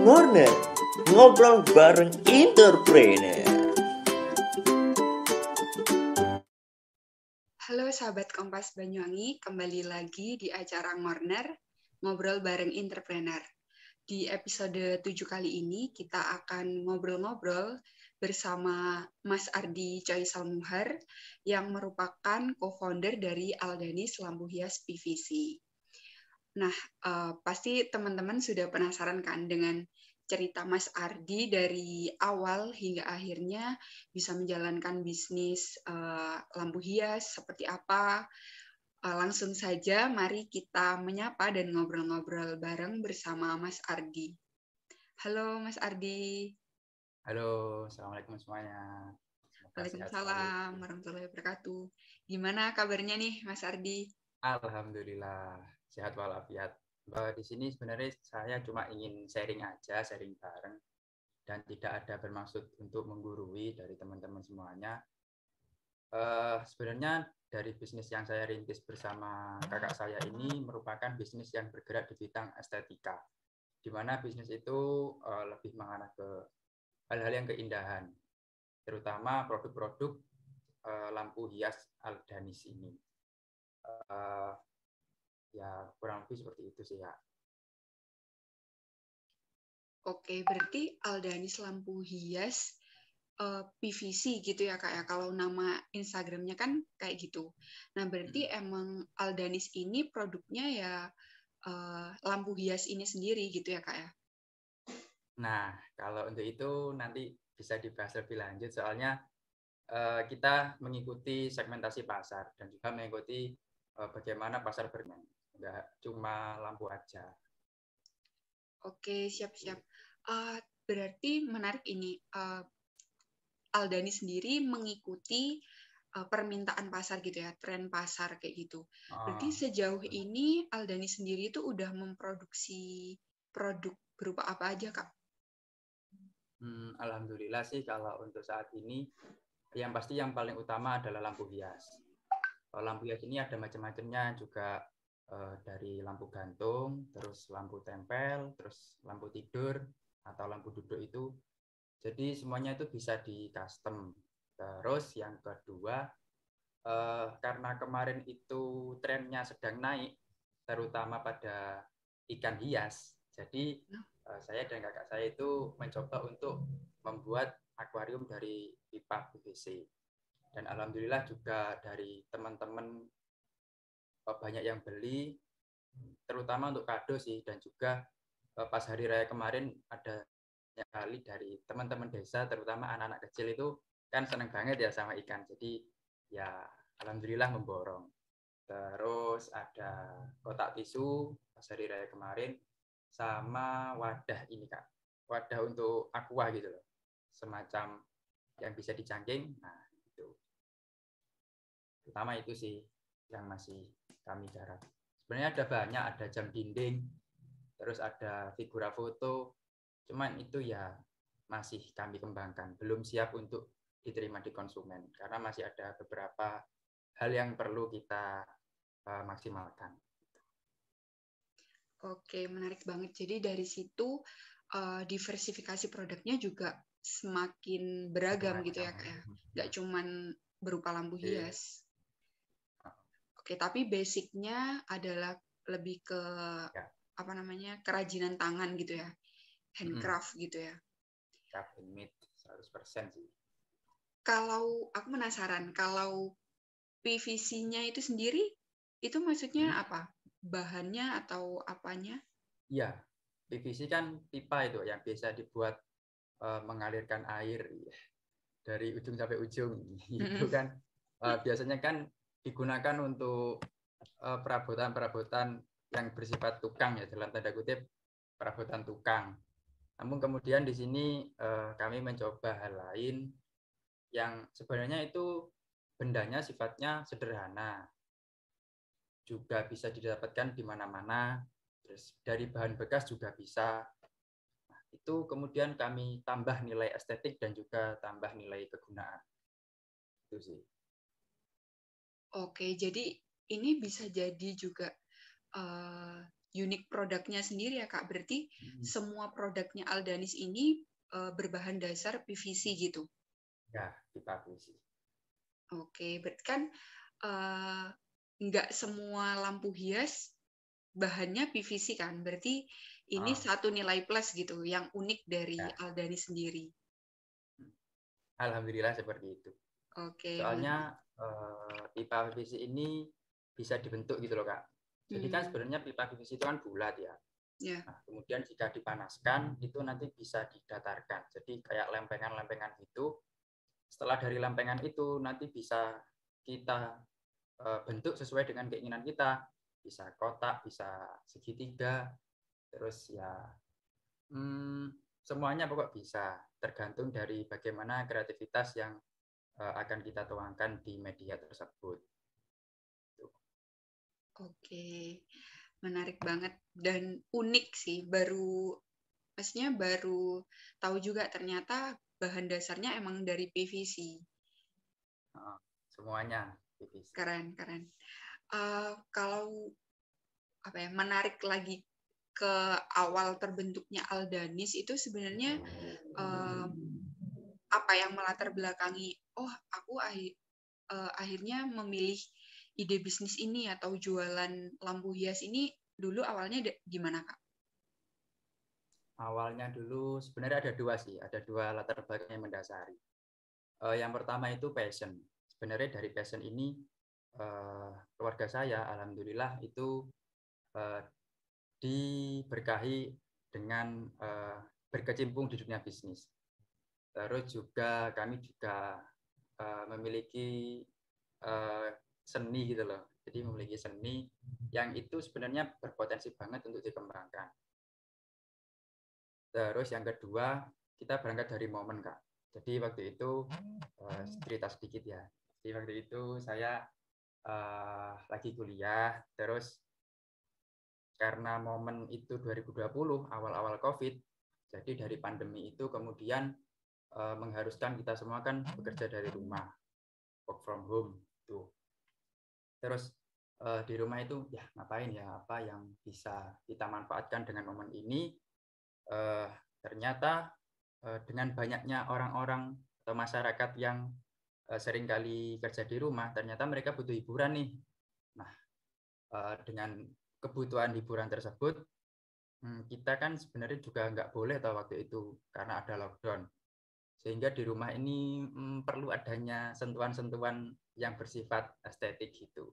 Ngorner, ngobrol bareng entrepreneur. Halo sahabat Kompas Banyuwangi, kembali lagi di acara Ngorner, ngobrol bareng entrepreneur. Di episode 7 kali ini kita akan ngobrol-ngobrol bersama Mas Ardi Choi Salmuhar yang merupakan co-founder dari Aldanis Lampu Hias PVC. Nah, uh, pasti teman-teman sudah penasaran kan dengan cerita Mas Ardi dari awal hingga akhirnya bisa menjalankan bisnis uh, lampu hias seperti apa. Uh, langsung saja mari kita menyapa dan ngobrol-ngobrol bareng bersama Mas Ardi. Halo Mas Ardi. Halo, Assalamualaikum semuanya. Waalaikumsalam warahmatullahi wabarakatuh. Gimana kabarnya nih Mas Ardi? Alhamdulillah, sehat walafiat. Di sini sebenarnya saya cuma ingin sharing aja, sharing bareng. Dan tidak ada bermaksud untuk menggurui dari teman-teman semuanya. Uh, sebenarnya dari bisnis yang saya rintis bersama kakak saya ini merupakan bisnis yang bergerak di bidang estetika. Di mana bisnis itu uh, lebih mengarah ke hal-hal yang keindahan, terutama produk-produk uh, lampu hias Aldanis ini. Uh, ya kurang lebih seperti itu sih ya. Oke, berarti Aldanis lampu hias uh, eh, PVC gitu ya kak ya. Kalau nama Instagramnya kan kayak gitu. Nah berarti hmm. emang Aldanis ini produknya ya uh, lampu hias ini sendiri gitu ya kak ya. Nah, kalau untuk itu nanti bisa dibahas lebih lanjut soalnya uh, kita mengikuti segmentasi pasar dan juga mengikuti uh, bagaimana pasar bermain. Enggak cuma lampu aja. Oke, siap-siap. Uh, berarti menarik ini. Uh, Aldani sendiri mengikuti uh, permintaan pasar gitu ya, tren pasar kayak gitu. Berarti sejauh ini Aldani sendiri itu udah memproduksi produk berupa apa aja, Kak? Hmm, Alhamdulillah sih kalau untuk saat ini yang pasti yang paling utama adalah lampu hias. Kalau lampu hias ini ada macam-macamnya juga eh, dari lampu gantung, terus lampu tempel, terus lampu tidur atau lampu duduk itu. Jadi semuanya itu bisa di custom. Terus yang kedua eh, karena kemarin itu trennya sedang naik, terutama pada ikan hias. Jadi Eh, saya dan kakak saya itu mencoba untuk membuat akuarium dari pipa PVC. Dan alhamdulillah juga dari teman-teman banyak yang beli, terutama untuk kado sih, dan juga eh, pas hari raya kemarin ada kali dari teman-teman desa, terutama anak-anak kecil itu kan seneng banget ya sama ikan. Jadi ya alhamdulillah memborong. Terus ada kotak tisu pas hari raya kemarin sama wadah ini kak. Wadah untuk aqua gitu loh. Semacam yang bisa dicangking nah itu. Pertama itu sih yang masih kami garap sebenarnya ada banyak ada jam dinding terus ada figura foto cuman itu ya masih kami kembangkan belum siap untuk diterima di konsumen karena masih ada beberapa hal yang perlu kita uh, maksimalkan Oke, menarik banget. Jadi dari situ uh, diversifikasi produknya juga semakin beragam gitu ya kayak nggak cuman berupa lampu iya. hias. Oke, tapi basicnya adalah lebih ke ya. apa namanya kerajinan tangan gitu ya, handcraft hmm. gitu ya. Handmade 100% sih. Kalau aku penasaran, kalau PVC-nya itu sendiri itu maksudnya hmm. apa? bahannya atau apanya? Iya, PVC kan pipa itu yang biasa dibuat uh, mengalirkan air ya. dari ujung sampai ujung. Itu kan uh, biasanya kan digunakan untuk uh, perabotan-perabotan yang bersifat tukang ya dalam tanda kutip perabotan tukang. Namun kemudian di sini uh, kami mencoba hal lain yang sebenarnya itu bendanya sifatnya sederhana, juga bisa didapatkan di mana-mana. Terus dari bahan bekas juga bisa. Nah, itu kemudian kami tambah nilai estetik dan juga tambah nilai kegunaan. Itu sih. Oke, jadi ini bisa jadi juga uh, unik produknya sendiri ya Kak. Berarti Hmm. semua produknya Aldanis ini eh, berbahan dasar PVC gitu. Ya, pipa PVC. Oke, berarti kan eh, nggak semua lampu hias bahannya PVC kan? Berarti ini Ah. satu nilai plus gitu, yang unik dari Ya. Aldanis sendiri. Alhamdulillah seperti itu. Oke. Soalnya eh, pipa PVC ini bisa dibentuk gitu loh kak. Jadi kan Hmm. sebenarnya pipa PVC itu kan bulat ya. Ya. Nah, kemudian jika dipanaskan itu nanti bisa didatarkan. Jadi kayak lempengan-lempengan itu. Setelah dari lempengan itu nanti bisa kita eh, bentuk sesuai dengan keinginan kita. Bisa kotak, bisa segitiga, terus ya hmm, semuanya pokok bisa. Tergantung dari bagaimana kreativitas yang akan kita tuangkan di media tersebut. Oke, menarik banget dan unik sih. Baru, maksudnya baru tahu juga ternyata bahan dasarnya emang dari PVC. Semuanya PVC. Keren, keren. Eh, kalau apa ya, menarik lagi ke awal terbentuknya Aldanis itu sebenarnya eh, apa yang melatar belakangi? Oh, aku ahi- eh, akhirnya memilih ide bisnis ini atau jualan lampu hias ini dulu awalnya gimana kak? Awalnya dulu sebenarnya ada dua sih, ada dua latar belakang yang mendasari. Eh, yang pertama itu passion. Sebenarnya dari passion ini eh, keluarga saya, alhamdulillah itu eh, diberkahi dengan eh, berkecimpung di dunia bisnis. Terus juga kami juga eh, memiliki eh, seni gitu loh. Jadi memiliki seni yang itu sebenarnya berpotensi banget untuk dikembangkan. Terus yang kedua, kita berangkat dari momen, Kak. Jadi waktu itu eh, cerita sedikit ya. Jadi waktu itu saya eh, lagi kuliah, terus karena momen itu 2020 awal-awal COVID, jadi dari pandemi itu kemudian eh, mengharuskan kita semua kan bekerja dari rumah, work from home tuh. Terus eh, di rumah itu ya ngapain ya apa yang bisa kita manfaatkan dengan momen ini eh, ternyata eh, dengan banyaknya orang-orang atau masyarakat yang eh, sering kali kerja di rumah, ternyata mereka butuh hiburan nih. Nah, eh, dengan kebutuhan hiburan tersebut, hmm, kita kan sebenarnya juga nggak boleh tahu waktu itu karena ada lockdown. Sehingga di rumah ini hmm, perlu adanya sentuhan-sentuhan yang bersifat estetik gitu.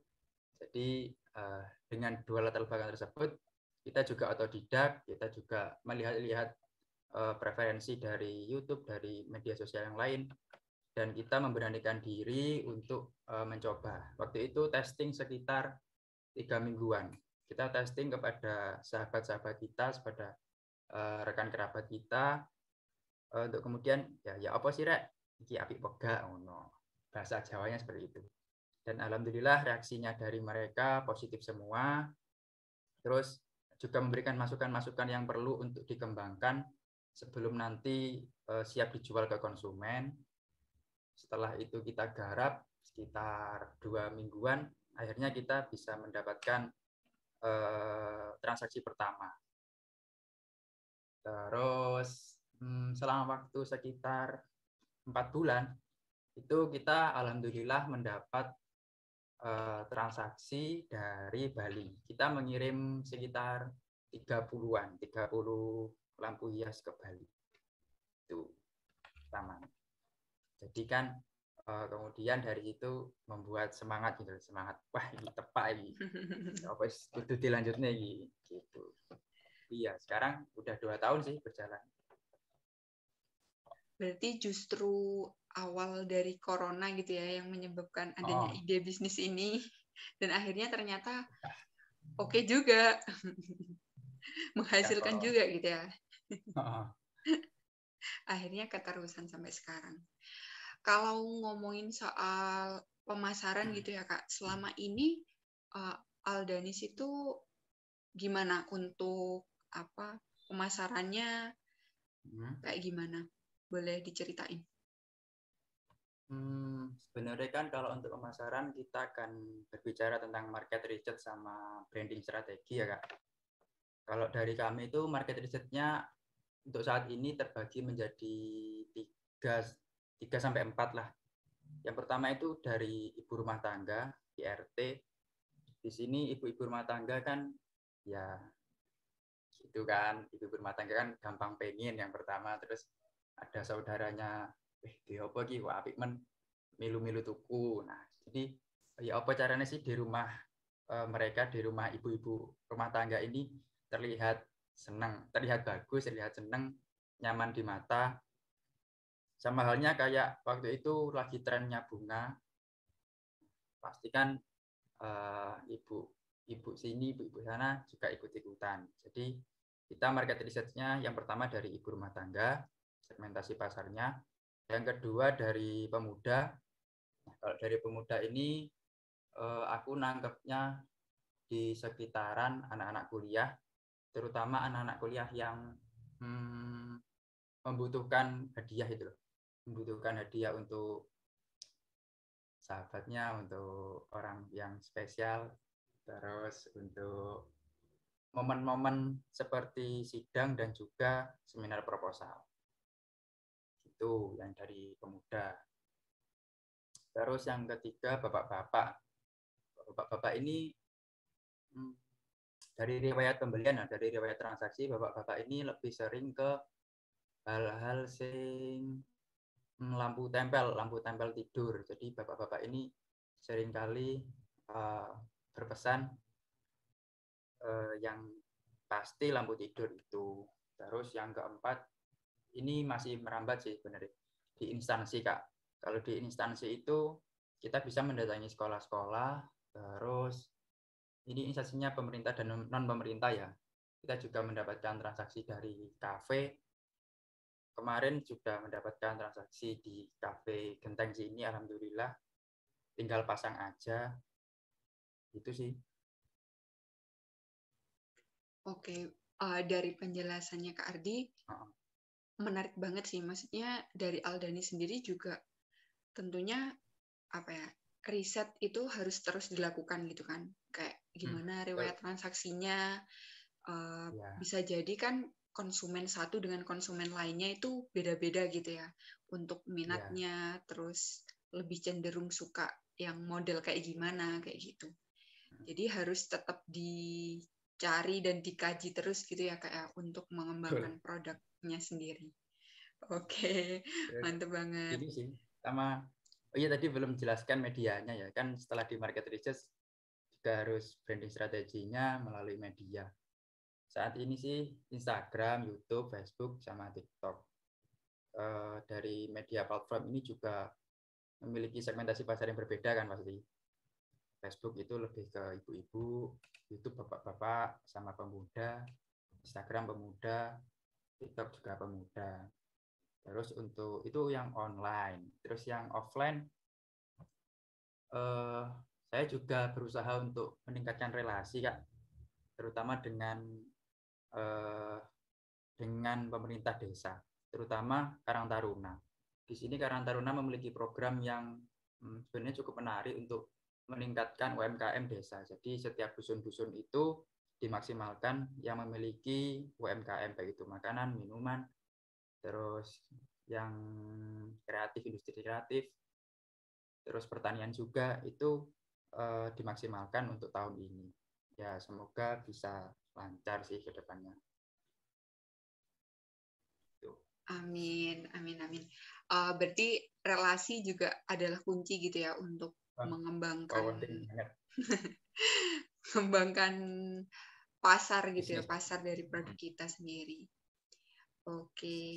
Jadi eh, dengan dua latar belakang tersebut, kita juga otodidak, kita juga melihat-lihat eh, preferensi dari YouTube, dari media sosial yang lain, dan kita memberanikan diri untuk eh, mencoba. Waktu itu testing sekitar tiga mingguan. Kita testing kepada sahabat-sahabat kita, kepada eh, rekan kerabat kita, eh, untuk kemudian ya ya apa sih rek, iki api pega, ngono. Bahasa Jawanya seperti itu. Dan alhamdulillah reaksinya dari mereka positif semua. Terus juga memberikan masukan-masukan yang perlu untuk dikembangkan sebelum nanti eh, siap dijual ke konsumen. Setelah itu kita garap sekitar dua mingguan, akhirnya kita bisa mendapatkan eh, transaksi pertama. Terus hmm, selama waktu sekitar empat bulan itu kita alhamdulillah mendapat eh, transaksi dari Bali. Kita mengirim sekitar 30-an, 30 lampu hias ke Bali. Itu pertama. Jadi kan eh, kemudian dari situ membuat semangat gitu, semangat. Wah, ini tepat ini. Apa kudu dilanjutnya iki gitu. Iya, sekarang udah dua tahun sih berjalan. Berarti justru awal dari corona gitu ya yang menyebabkan adanya Oh. ide bisnis ini dan akhirnya ternyata oke juga menghasilkan Ya, juga gitu ya. Akhirnya keterusan sampai sekarang. Kalau ngomongin soal pemasaran gitu ya Kak, selama ini eh, Aldanis itu gimana untuk apa pemasarannya Hmm. kayak gimana? Boleh diceritain? Hmm, sebenarnya kan kalau untuk pemasaran kita akan berbicara tentang market research sama branding strategi ya kak. Kalau dari kami itu market research-nya untuk saat ini terbagi menjadi tiga, tiga sampai empat lah. Yang pertama itu dari ibu rumah tangga, IRT. Di sini ibu-ibu rumah tangga kan ya itu kan ibu rumah tangga kan gampang pengen yang pertama terus ada saudaranya eh dia apa ki? Apik men? Milu-milu tuku. Nah jadi ya apa caranya sih di rumah e, mereka di rumah ibu-ibu rumah tangga ini terlihat senang terlihat bagus terlihat senang nyaman di mata. Sama halnya kayak waktu itu lagi trennya bunga. Pastikan uh, ibu ibu sini ibu ibu sana juga ikut ikutan. Jadi kita market research-nya yang pertama dari ibu rumah tangga, segmentasi pasarnya. Yang kedua dari pemuda. Nah, kalau dari pemuda ini eh, aku nangkepnya di sekitaran anak-anak kuliah, terutama anak-anak kuliah yang hmm, membutuhkan hadiah itu loh. Membutuhkan hadiah untuk sahabatnya, untuk orang yang spesial, terus untuk momen-momen seperti sidang dan juga seminar proposal. Itu yang dari pemuda. Terus yang ketiga bapak-bapak. Bapak-bapak ini hmm, dari riwayat pembelian, nah, dari riwayat transaksi, bapak-bapak ini lebih sering ke hal-hal sing hmm, lampu tempel, lampu tempel tidur. Jadi bapak-bapak ini sering kali uh, berpesan eh, yang pasti lampu tidur itu. Terus yang keempat, ini masih merambat sih benar di instansi kak. Kalau di instansi itu kita bisa mendatangi sekolah-sekolah, terus ini instansinya pemerintah dan non pemerintah ya. Kita juga mendapatkan transaksi dari kafe. Kemarin sudah mendapatkan transaksi di kafe Genteng sini, alhamdulillah. Tinggal pasang aja. Itu sih. Oke, uh, dari penjelasannya Kak Ardi, uh. Menarik banget sih. Maksudnya dari Aldani sendiri juga tentunya apa ya riset itu harus terus dilakukan gitu kan. Kayak gimana hmm. riwayat transaksinya. Uh, yeah. Bisa jadi kan konsumen satu dengan konsumen lainnya itu beda-beda gitu ya. Untuk minatnya, yeah. terus lebih cenderung suka yang model kayak gimana kayak gitu. Hmm. Jadi harus tetap di dicari dan dikaji terus gitu ya kayak ya, untuk mengembangkan produknya sendiri. Oke, okay. mantep banget. Ini sih sama oh iya tadi belum jelaskan medianya ya kan setelah di market research juga harus branding strateginya melalui media. Saat ini sih Instagram, YouTube, Facebook, sama TikTok. Uh, dari media platform ini juga memiliki segmentasi pasar yang berbeda kan pasti. Facebook itu lebih ke ibu-ibu, YouTube bapak-bapak sama pemuda, Instagram pemuda, TikTok juga pemuda. Terus untuk itu yang online, terus yang offline, eh, saya juga berusaha untuk meningkatkan relasi kak, terutama dengan eh, dengan pemerintah desa, terutama Karang Taruna. Di sini Karang Taruna memiliki program yang hmm, sebenarnya cukup menarik untuk meningkatkan UMKM desa. Jadi setiap dusun-dusun itu dimaksimalkan yang memiliki UMKM baik itu makanan, minuman, terus yang kreatif, industri kreatif, terus pertanian juga itu eh, dimaksimalkan untuk tahun ini. Ya semoga bisa lancar sih ke depannya. Amin, amin, amin. Uh, berarti relasi juga adalah kunci gitu ya untuk mengembangkan mengembangkan pasar gitu ya pasar dari produk kita sendiri. Oke, okay.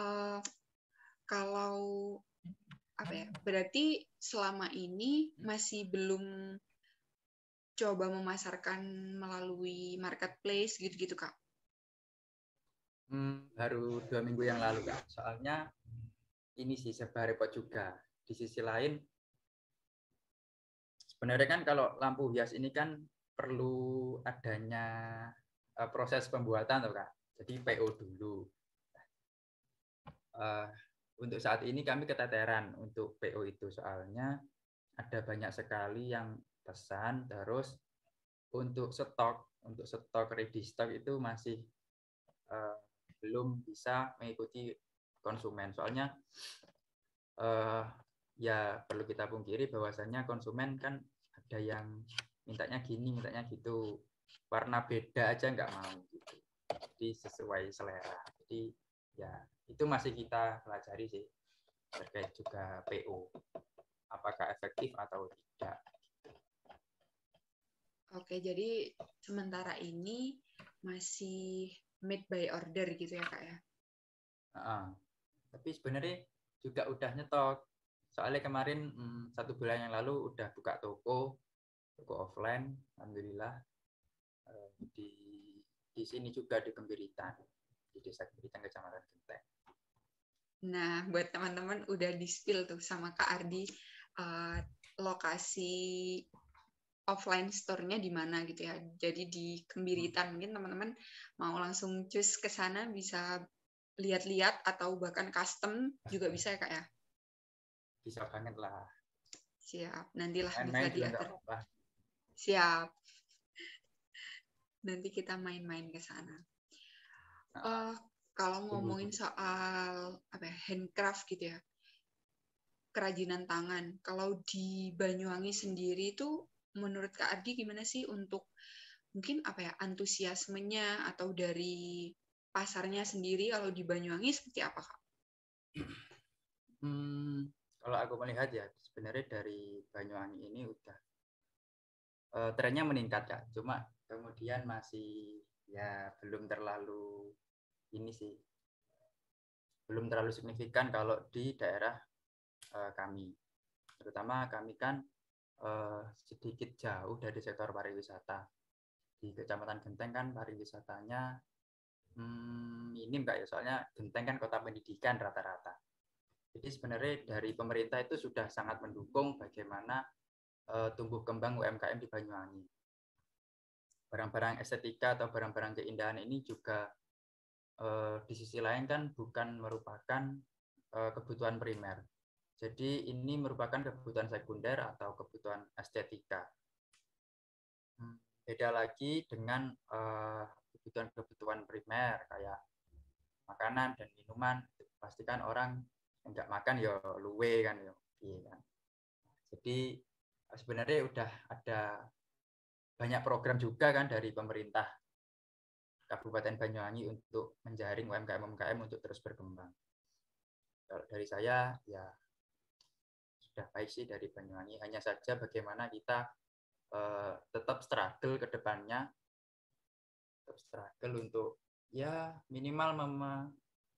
uh, eh, kalau apa ya berarti selama ini masih belum coba memasarkan melalui marketplace gitu-gitu kak? Hmm, baru dua minggu yang lalu kak. Soalnya ini sih serba repot juga. Di sisi lain sebenarnya kan kalau lampu hias ini kan perlu adanya uh, proses pembuatan tuh kak. Jadi PO dulu. Uh, untuk saat ini kami keteteran untuk PO itu. Soalnya ada banyak sekali yang pesan terus untuk stok untuk stok ready stock itu masih uh, belum bisa mengikuti konsumen. Soalnya ya perlu kita pungkiri bahwasannya konsumen kan ada yang mintanya gini, mintanya gitu. Warna beda aja nggak mau gitu. Jadi sesuai selera. Jadi ya itu masih kita pelajari sih terkait juga PO. Apakah efektif atau tidak. Oke, jadi sementara ini masih made by order gitu ya kak ya? Uh, tapi sebenarnya juga udah nyetok. Soalnya kemarin hmm, satu bulan yang lalu udah buka toko, toko offline, alhamdulillah uh, di di sini juga di Kembiritan, di desa Kembiritan kecamatan Genteng. Nah, buat teman-teman udah di spill tuh sama Kak Ardi uh, lokasi offline store-nya di mana gitu ya. Jadi di Kembiritan mungkin teman-teman mau langsung cus ke sana bisa lihat-lihat atau bahkan custom juga bisa ya kak ya. Bisa banget lah. Siap, nantilah main bisa diatur. Siap. Nanti kita main-main ke sana. Uh, kalau ngomongin soal apa ya, handcraft gitu ya, kerajinan tangan. Kalau di Banyuwangi sendiri itu menurut Kak Ardi gimana sih untuk mungkin apa ya antusiasmenya atau dari pasarnya sendiri kalau di Banyuwangi seperti apa Kak? Hmm, kalau aku melihat ya sebenarnya dari Banyuwangi ini udah uh, trennya meningkat ya, cuma kemudian masih ya belum terlalu ini sih belum terlalu signifikan kalau di daerah uh, kami terutama kami kan uh, sedikit jauh dari sektor pariwisata. Di Kecamatan Genteng kan pariwisatanya hmm, minim Kak ya, soalnya Genteng kan kota pendidikan rata-rata. Jadi sebenarnya dari pemerintah itu sudah sangat mendukung bagaimana uh, tumbuh kembang UMKM di Banyuwangi. Barang-barang estetika atau barang-barang keindahan ini juga uh, di sisi lain kan bukan merupakan uh, kebutuhan primer, jadi ini merupakan kebutuhan sekunder atau kebutuhan estetika. Hmm, beda lagi dengan kebutuhan-kebutuhan primer kayak makanan dan minuman. Pastikan orang enggak makan ya luwe kan ya. Iya kan. Jadi sebenarnya udah ada banyak program juga kan dari pemerintah Kabupaten Banyuwangi untuk menjaring UMKM-UMKM untuk terus berkembang. Kalau dari saya ya sudah baik sih dari Banyuwangi. Hanya saja bagaimana kita uh, tetap struggle ke depannya, tetap struggle untuk ya minimal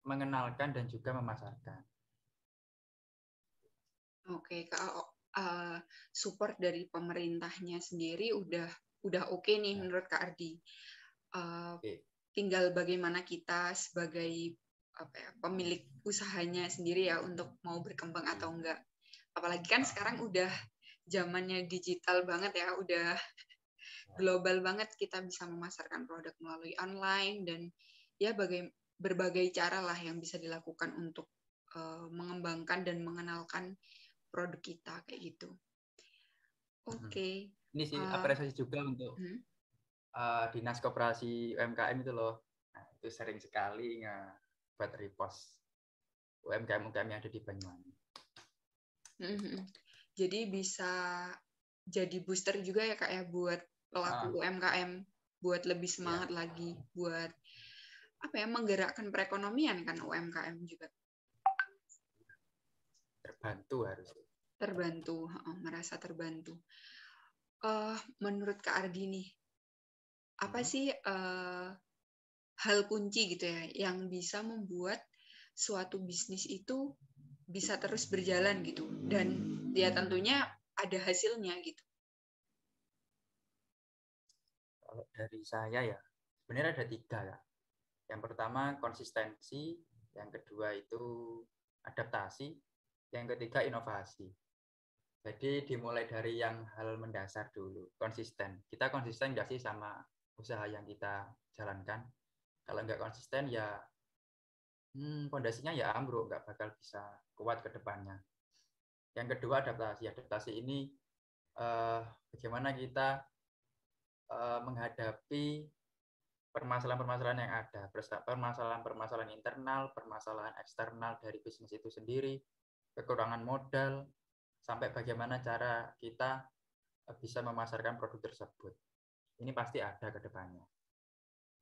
mengenalkan dan juga memasarkan. Oke, kalau uh, support dari pemerintahnya sendiri udah udah oke okay nih ya. menurut Kak Ardi. Uh, okay. Tinggal bagaimana kita sebagai apa ya, pemilik usahanya sendiri ya untuk mau berkembang atau enggak apalagi kan sekarang udah zamannya digital banget ya udah global banget kita bisa memasarkan produk melalui online dan ya bagai, berbagai cara lah yang bisa dilakukan untuk uh, mengembangkan dan mengenalkan produk kita kayak gitu. Oke. Okay. Ini sih uh, apresiasi juga untuk hmm? uh, dinas koperasi UMKM itu loh. Nah, itu sering sekali nggak buat repost UMKM UMKM yang ada di Banyuwangi. Mm-hmm. Jadi bisa jadi booster juga ya kak ya buat pelaku ah. UMKM buat lebih semangat ya. lagi buat apa ya menggerakkan perekonomian kan UMKM juga. Terbantu harus. Terbantu, merasa terbantu. Uh, menurut Kak Ardi nih, apa hmm. sih uh, hal kunci gitu ya yang bisa membuat suatu bisnis itu bisa terus berjalan gitu dan ya tentunya ada hasilnya gitu. Kalau dari saya ya sebenarnya ada tiga ya. Yang pertama konsistensi, yang kedua itu adaptasi, yang ketiga inovasi. Jadi dimulai dari yang hal mendasar dulu, konsisten. Kita konsisten nggak sih sama usaha yang kita jalankan? Kalau nggak konsisten ya hmm, pondasinya ya ambruk, nggak bakal bisa kuat ke depannya. Yang kedua adaptasi. Adaptasi ini eh, bagaimana kita uh, menghadapi permasalahan-permasalahan yang ada, permasalahan-permasalahan internal, permasalahan eksternal dari bisnis itu sendiri, kekurangan modal, sampai bagaimana cara kita eh, bisa memasarkan produk tersebut. Ini pasti ada ke depannya.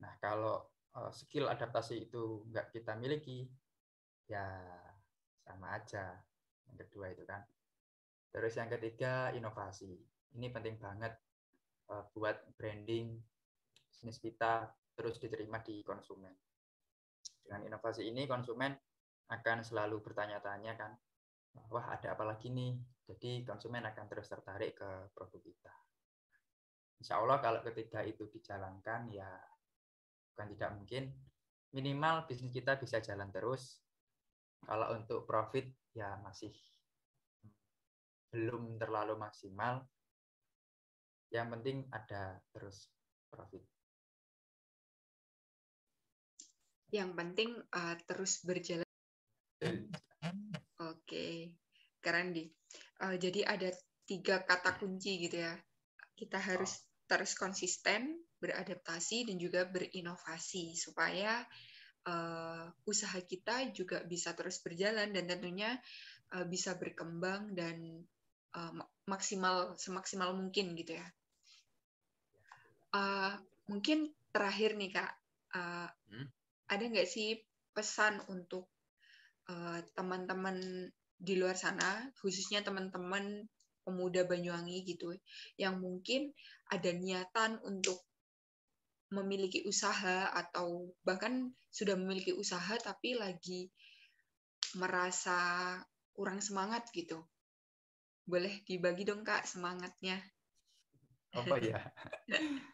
Nah, kalau eh, skill adaptasi itu nggak kita miliki, ya sama aja. Yang kedua itu kan. Terus yang ketiga, inovasi. Ini penting banget eh, buat branding bisnis kita terus diterima di konsumen. Dengan inovasi ini konsumen akan selalu bertanya-tanya kan, wah ada apa lagi nih? Jadi konsumen akan terus tertarik ke produk kita. Insya Allah kalau ketiga itu dijalankan ya bukan tidak mungkin minimal bisnis kita bisa jalan terus. Kalau untuk profit ya masih belum terlalu maksimal. Yang penting ada terus profit. Yang penting uh, terus berjalan. Oke, keren di. Uh, jadi ada tiga kata kunci gitu ya. Kita harus oh. terus konsisten, beradaptasi dan juga berinovasi supaya uh, usaha kita juga bisa terus berjalan dan tentunya uh, bisa berkembang dan uh, maksimal semaksimal mungkin gitu ya. Uh, mungkin terakhir nih kak, uh, hmm? ada nggak sih pesan untuk eh, teman-teman uh, di luar sana, khususnya teman-teman pemuda Banyuwangi gitu, yang mungkin ada niatan untuk memiliki usaha atau bahkan sudah memiliki usaha tapi lagi merasa kurang semangat gitu. Boleh dibagi dong Kak semangatnya. Apa ya?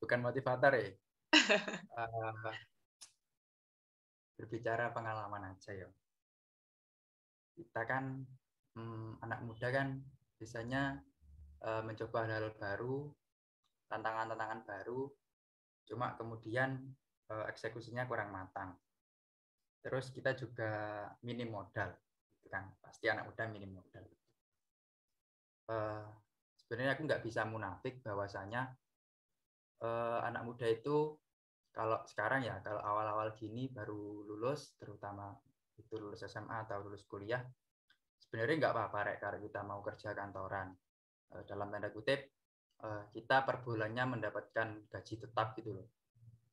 Bukan motivator ya? uh, berbicara pengalaman aja ya. Kita kan hmm, anak muda kan biasanya uh, mencoba hal-hal baru, tantangan-tantangan baru, cuma kemudian uh, eksekusinya kurang matang. Terus kita juga minim modal, gitu kan? Pasti anak muda minim modal. Uh, sebenarnya aku nggak bisa munafik bahwasanya uh, anak muda itu kalau sekarang ya kalau awal-awal gini baru lulus terutama itu lulus SMA atau lulus kuliah sebenarnya nggak apa-apa rek kalau kita mau kerja kantoran. Uh, dalam tanda kutip uh, kita per bulannya mendapatkan gaji tetap gitu loh.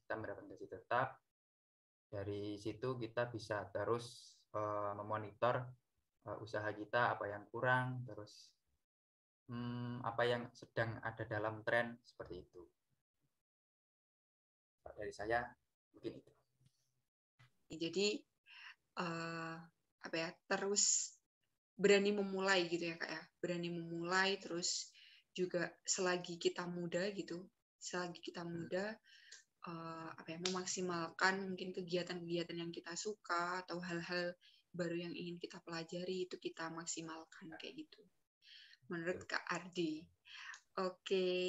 Kita mendapatkan gaji tetap dari situ kita bisa terus uh, memonitor usaha kita apa yang kurang terus hmm, apa yang sedang ada dalam tren seperti itu dari saya mungkin itu. Jadi uh, apa ya terus berani memulai gitu ya kak ya. Berani memulai terus juga selagi kita muda gitu selagi kita muda uh, apa ya memaksimalkan mungkin kegiatan-kegiatan yang kita suka atau hal-hal baru yang ingin kita pelajari itu kita maksimalkan kayak gitu. Menurut kak Ardi. Oke. okay.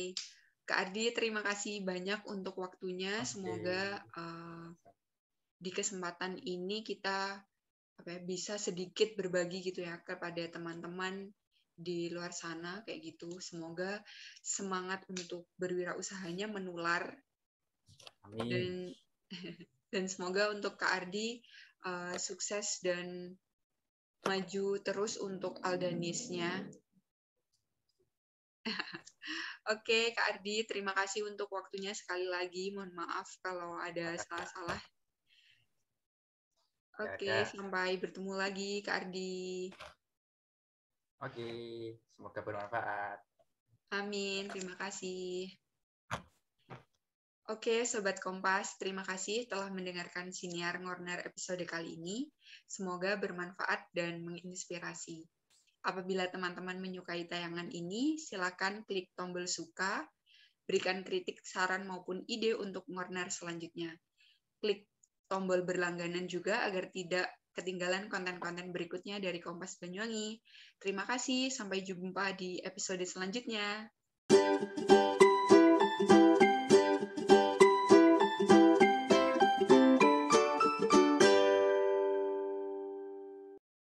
Kak Ardi, terima kasih banyak untuk waktunya. Okay. Semoga uh, di kesempatan ini kita apa ya, bisa sedikit berbagi gitu ya kepada teman-teman di luar sana kayak gitu. Semoga semangat untuk berwirausahanya menular. Amin. Dan dan semoga untuk Kak Ardi uh, sukses dan maju terus untuk Aldanisnya. Oke, Kak Ardi, terima kasih untuk waktunya sekali lagi. Mohon maaf kalau ada salah-salah. Oke, ya, sampai bertemu lagi, Kak Ardi. Oke, semoga bermanfaat. Amin, terima kasih. Oke, Sobat Kompas, terima kasih telah mendengarkan Siniar Ngorner episode kali ini. Semoga bermanfaat dan menginspirasi. Apabila teman-teman menyukai tayangan ini, silakan klik tombol suka, berikan kritik, saran, maupun ide untuk Warner selanjutnya. Klik tombol berlangganan juga agar tidak ketinggalan konten-konten berikutnya dari Kompas Banyuwangi. Terima kasih, sampai jumpa di episode selanjutnya.